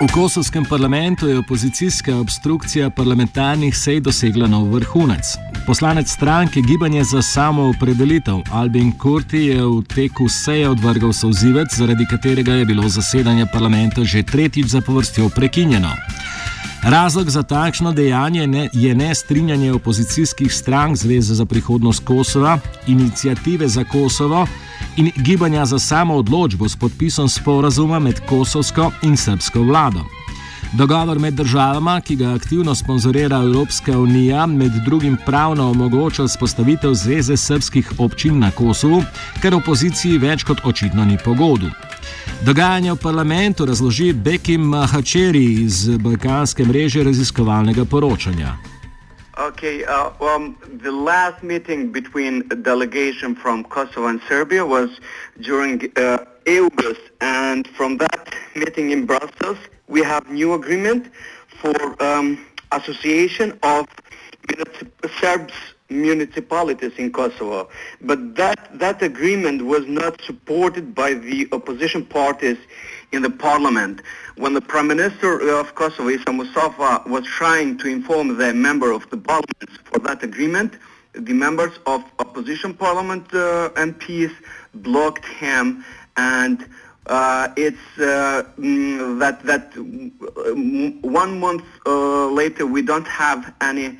V kosovskem parlamentu je opozicijska obstrukcija parlamentarnih sej dosegla nov vrhunec. Poslanec stranke Gibanje za samo opredelitev Albin Kurti je v teku seje odvrgal sozivec, zaradi katerega je bilo zasedanje parlamenta že tretjič zapovrstjo prekinjeno. Razlog za takšno dejanje ne, je nestrinjanje opozicijskih strank Zveze za prihodnost Kosova, inicijative za Kosovo in gibanja za samo odločbo s podpisom sporazuma med kosovsko in srpsko vlado. Dogovor med državama, ki ga aktivno sponzorira Evropska unija, med drugim pravno omogoča spostavitev Zveze srpskih občin na Kosovu, kar opoziciji več kot očitno ni pogodu. Dogajanje v parlamentu razloži Bekim Mahačeri iz Balkanske mreže raziskovalnega poročanja. Okay, uh, um, the last meeting between a delegation from Kosovo and Serbia was during uh, August, and from that meeting in Brussels, we have new agreement for um, association of Serbs municipalities in Kosovo. But that, that agreement was not supported by the opposition parties in the parliament. When the Prime Minister of Kosovo, Isa Mustafa, was trying to inform the member of the parliament for that agreement, the members of opposition parliament uh, MPs blocked him and uh, it's uh, mm, that that mm, one month uh, later we don't have any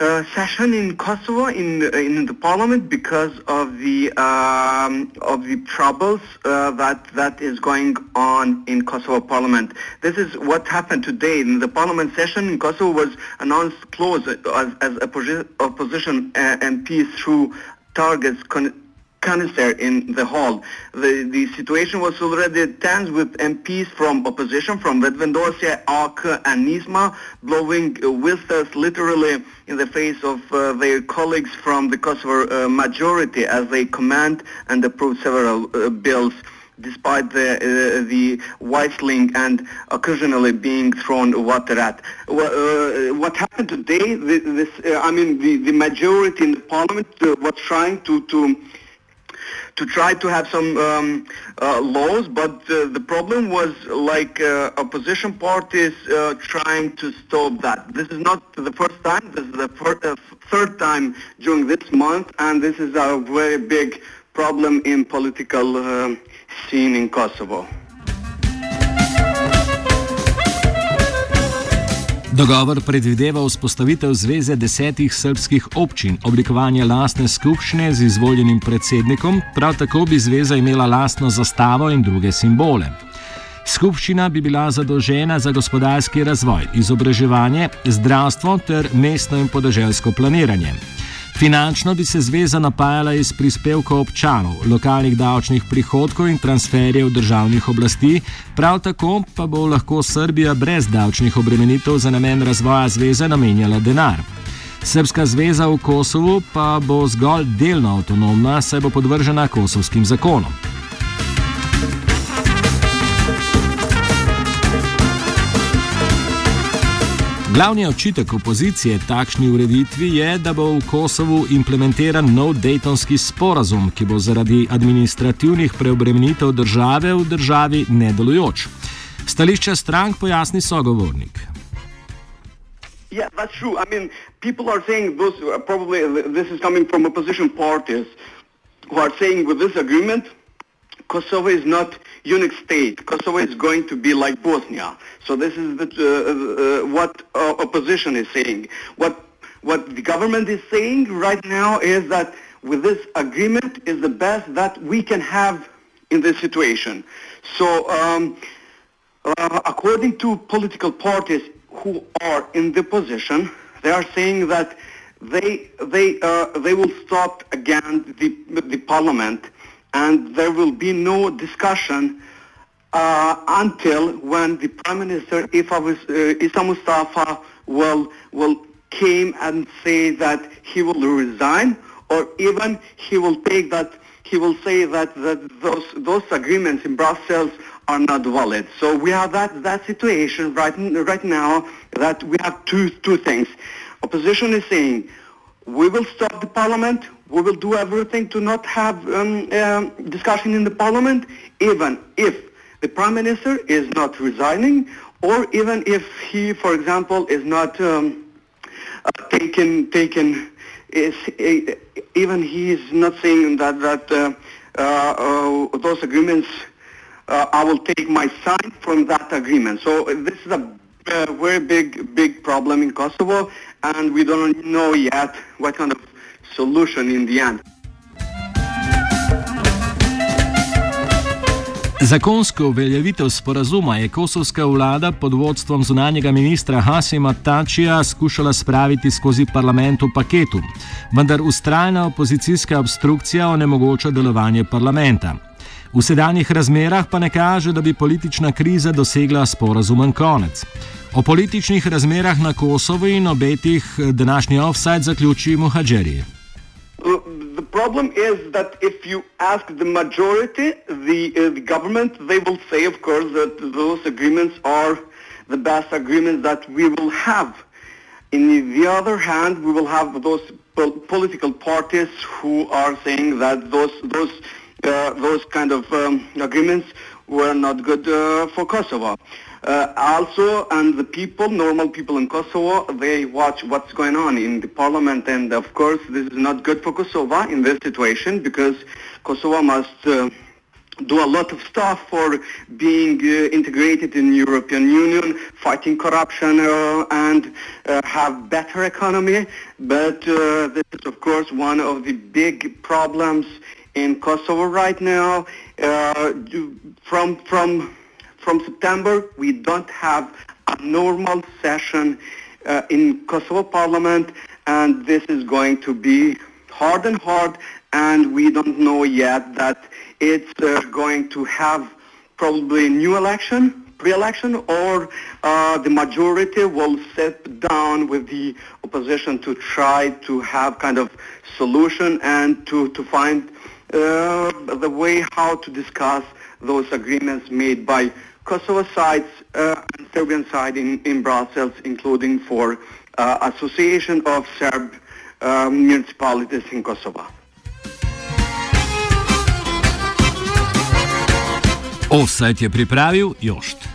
uh, session in Kosovo in in the parliament because of the um, of the troubles uh, that that is going on in Kosovo parliament. This is what happened today. In the parliament session in Kosovo was announced closed as, as opposition uh, MPs threw targets. Con- canister in the hall. The, the situation was already tense with MPs from opposition, from Vetëvendosje, AK and Nisma, blowing whistles literally in the face of uh, their colleagues from the Kosovo uh, majority as they command and approve several uh, bills despite the uh, the whistling and occasionally being thrown water at. Uh, what happened today? This, uh, I mean, the, the majority in the parliament uh, was trying to to to try to have some um, uh, laws, but uh, the problem was like uh, opposition parties uh, trying to stop that. This is not the first time. This is the fir- third time during this month, and this is a very big problem in political scene in Kosovo. Dogovor predvideva vzpostavitev zveze desetih srpskih občin, oblikovanje lastne skupščine z izvoljenim predsednikom, prav tako bi zveza imela lastno zastavo in druge simbole. Skupščina bi bila zadolžena za gospodarski razvoj, izobraževanje, zdravstvo ter mestno in podeželsko planiranje. Finančno bi se zveza napajala iz prispevkov občanov, lokalnih davčnih prihodkov in transferjev državnih oblasti, prav tako pa bo lahko Srbija brez davčnih obremenitev za namen razvoja zveze namenjala denar. Srpska zveza v Kosovu pa bo zgolj delno avtonomna, saj bo podvržena kosovskim zakonom. Glavni očitek opozicije takšni ureditvi je, da bo v Kosovu implementiran nov Daytonski sporazum, ki bo zaradi administrativnih preobremenitev države v državi nedelujoč. Stališče strank pojasni sogovornik. Yeah, that's true. I mean, people are saying those, uh, probably this is coming from opposition parties who are saying with this agreement, Kosovo is not unique state. Kosovo is going to be like Bosnia. So this is the, uh, uh, what uh, opposition is saying. What what the government is saying right now is that with this agreement is the best that we can have in this situation. So um, uh, according to political parties who are in the position, they are saying that they they uh, they will stop again the the parliament and there will be no discussion uh, until when the Prime Minister uh, Isa Mustafa will will came and say that he will resign, or even he will take that he will say that, that those those agreements in Brussels are not valid. So we have that that situation right right now that we have two two things. Opposition is saying we will stop the parliament. We will do everything to not have um, uh, discussion in the parliament, even if the prime minister is not resigning, or even if he, for example, is not um, uh, taken taken is uh, even he is not saying that that uh, uh, uh those agreements uh, I will take my side from that agreement. So this is a very big big problem in Kosovo, and we don't know yet what kind of solution in the end. Zakonsko uveljavitev sporazuma je kosovska vlada pod vodstvom zunanjega ministra Hasima Tačija skušala spraviti skozi parlament v paketu, vendar ustrajna opozicijska obstrukcija onemogoča delovanje parlamenta. V sedanjih razmerah pa ne kaže, da bi politična kriza dosegla sporazumen konec. O političnih razmerah na Kosovo in obetih današnji offside zaključi Muhadžeri. the problem is that if you ask the majority, the, uh, the government, they will say, of course, that those agreements are the best agreements that we will have. In the other hand, we will have those po- political parties who are saying that those those uh, those kind of um, agreements were not good uh, for Kosovo. Uh, also, and the people, normal people in Kosovo, they watch what's going on in the parliament, and of course, this is not good for Kosovo in this situation because Kosovo must. Uh, do a lot of stuff for being uh, integrated in European Union, fighting corruption uh, and have better economy. But this is of course one of the big problems in Kosovo right now. Uh, from from from September, we don't have a normal session uh, in Kosovo Parliament, and this is going to be hard and hard, and we don't know yet that it's uh, going to have probably new election, pre-election, or uh, the majority will sit down with the opposition to try to have kind of solution and to, to find the way how to discuss those agreements made by Kosovo sides uh, and Serbian side in, in Brussels, including for uh, Association of Serb uh, Municipalities in Kosovo. Offside je pripravil Jošt.